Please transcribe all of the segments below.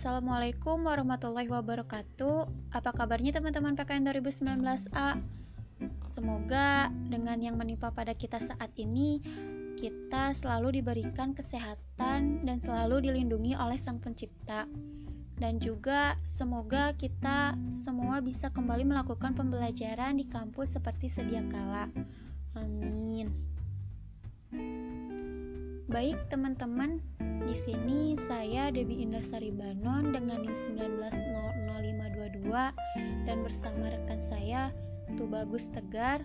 Assalamualaikum warahmatullahi wabarakatuh. Apa kabarnya teman-teman PKN 2019A? Semoga dengan yang menimpa pada kita saat ini, kita selalu diberikan kesehatan dan selalu dilindungi oleh Sang Pencipta. Dan juga semoga kita semua bisa kembali melakukan pembelajaran di kampus seperti sedia kala. Amin. Baik teman-teman, di sini saya Debi Indasari Banon dengan NIM 190522 dan bersama rekan saya Tubagus Tegar.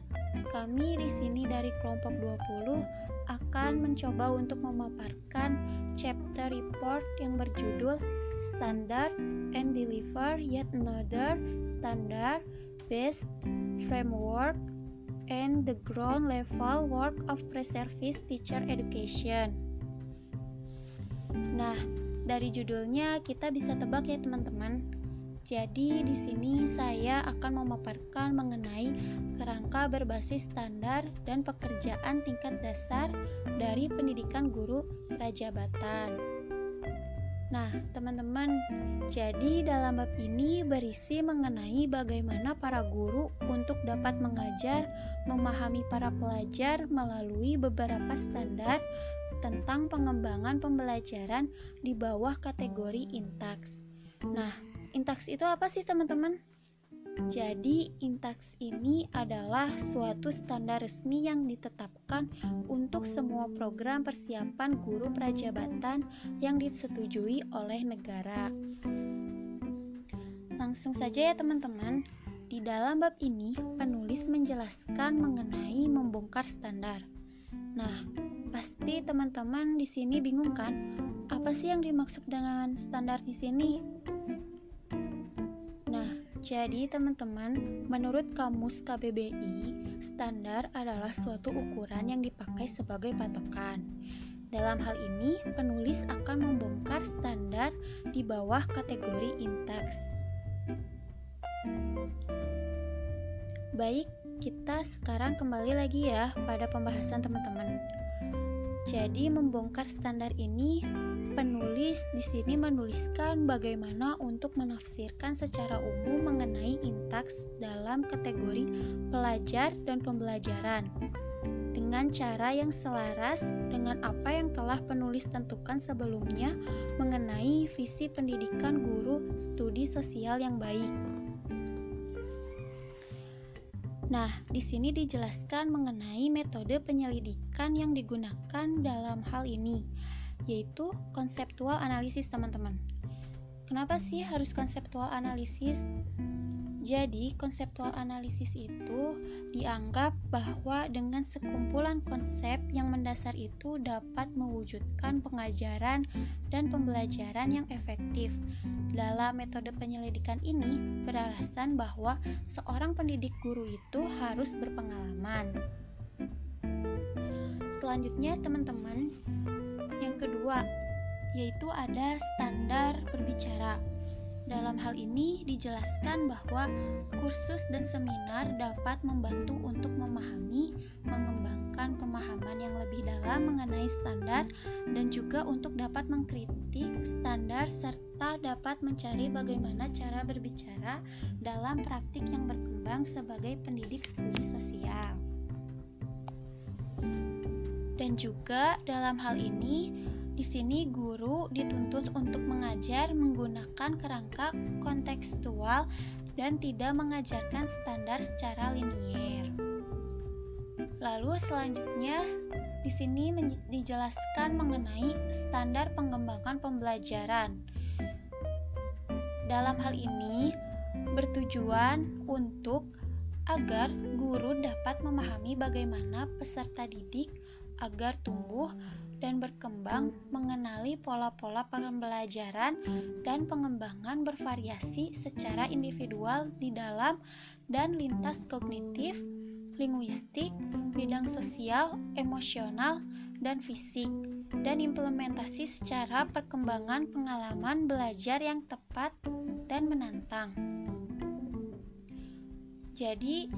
Kami di sini dari kelompok 20 akan mencoba untuk memaparkan chapter report yang berjudul Standard and Deliver Yet Another Standard Based Framework and the ground level work of pre-service teacher education. Nah, dari judulnya kita bisa tebak ya teman-teman. Jadi di sini saya akan memaparkan mengenai kerangka berbasis standar dan pekerjaan tingkat dasar dari pendidikan guru prajabatan. Nah, teman-teman, jadi dalam bab ini berisi mengenai bagaimana para guru untuk dapat mengajar, memahami para pelajar melalui beberapa standar tentang pengembangan pembelajaran di bawah kategori Intax. Nah, Intax itu apa sih, teman-teman? Jadi, Intax ini adalah suatu standar resmi yang ditetapkan untuk semua program persiapan guru prajabatan yang disetujui oleh negara. Langsung saja ya teman-teman, di dalam bab ini penulis menjelaskan mengenai membongkar standar. Nah, pasti teman-teman di sini bingung kan? Apa sih yang dimaksud dengan standar di sini? Jadi, teman-teman, menurut Kamus KBBI, standar adalah suatu ukuran yang dipakai sebagai patokan. Dalam hal ini, penulis akan membongkar standar di bawah kategori Intax. Baik, kita sekarang kembali lagi ya pada pembahasan teman-teman. Jadi, membongkar standar ini penulis di sini menuliskan bagaimana untuk menafsirkan secara umum mengenai intaks dalam kategori pelajar dan pembelajaran dengan cara yang selaras dengan apa yang telah penulis tentukan sebelumnya mengenai visi pendidikan guru studi sosial yang baik. Nah, di sini dijelaskan mengenai metode penyelidikan yang digunakan dalam hal ini yaitu konseptual analisis teman-teman. Kenapa sih harus konseptual analisis? Jadi, konseptual analisis itu dianggap bahwa dengan sekumpulan konsep yang mendasar itu dapat mewujudkan pengajaran dan pembelajaran yang efektif. Dalam metode penyelidikan ini, beralasan bahwa seorang pendidik guru itu harus berpengalaman. Selanjutnya, teman-teman, yang kedua, yaitu ada standar berbicara. Dalam hal ini dijelaskan bahwa kursus dan seminar dapat membantu untuk memahami, mengembangkan pemahaman yang lebih dalam mengenai standar dan juga untuk dapat mengkritik standar serta dapat mencari bagaimana cara berbicara dalam praktik yang berkembang sebagai pendidik studi sosial. Dan juga dalam hal ini, di sini guru dituntut untuk mengajar menggunakan kerangka kontekstual dan tidak mengajarkan standar secara linier. Lalu selanjutnya di sini dijelaskan mengenai standar pengembangan pembelajaran. Dalam hal ini bertujuan untuk agar guru dapat memahami bagaimana peserta didik agar tumbuh dan berkembang mengenali pola-pola pembelajaran dan pengembangan bervariasi secara individual di dalam dan lintas kognitif, linguistik, bidang sosial, emosional, dan fisik, dan implementasi secara perkembangan pengalaman belajar yang tepat dan menantang. Jadi,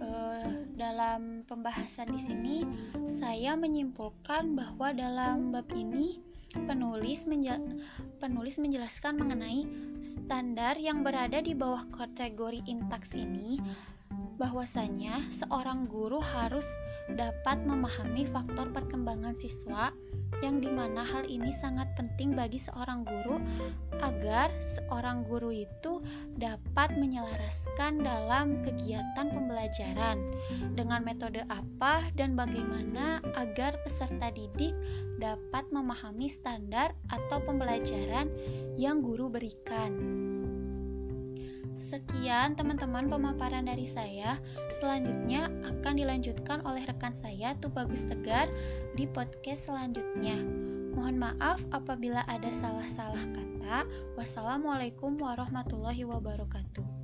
eh, dalam pembahasan di sini saya menyimpulkan bahwa dalam bab ini penulis menja penulis menjelaskan mengenai standar yang berada di bawah kategori intaks ini bahwasanya seorang guru harus dapat memahami faktor perkembangan siswa yang di mana hal ini sangat penting bagi seorang guru agar seorang guru itu dapat menyelaraskan dalam kegiatan pembelajaran dengan metode apa dan bagaimana agar peserta didik dapat memahami standar atau pembelajaran yang guru berikan. Sekian teman-teman pemaparan dari saya. Selanjutnya akan dilanjutkan oleh rekan saya Tubagus Tegar di podcast selanjutnya. Mohon maaf apabila ada salah-salah kata. Wassalamualaikum warahmatullahi wabarakatuh.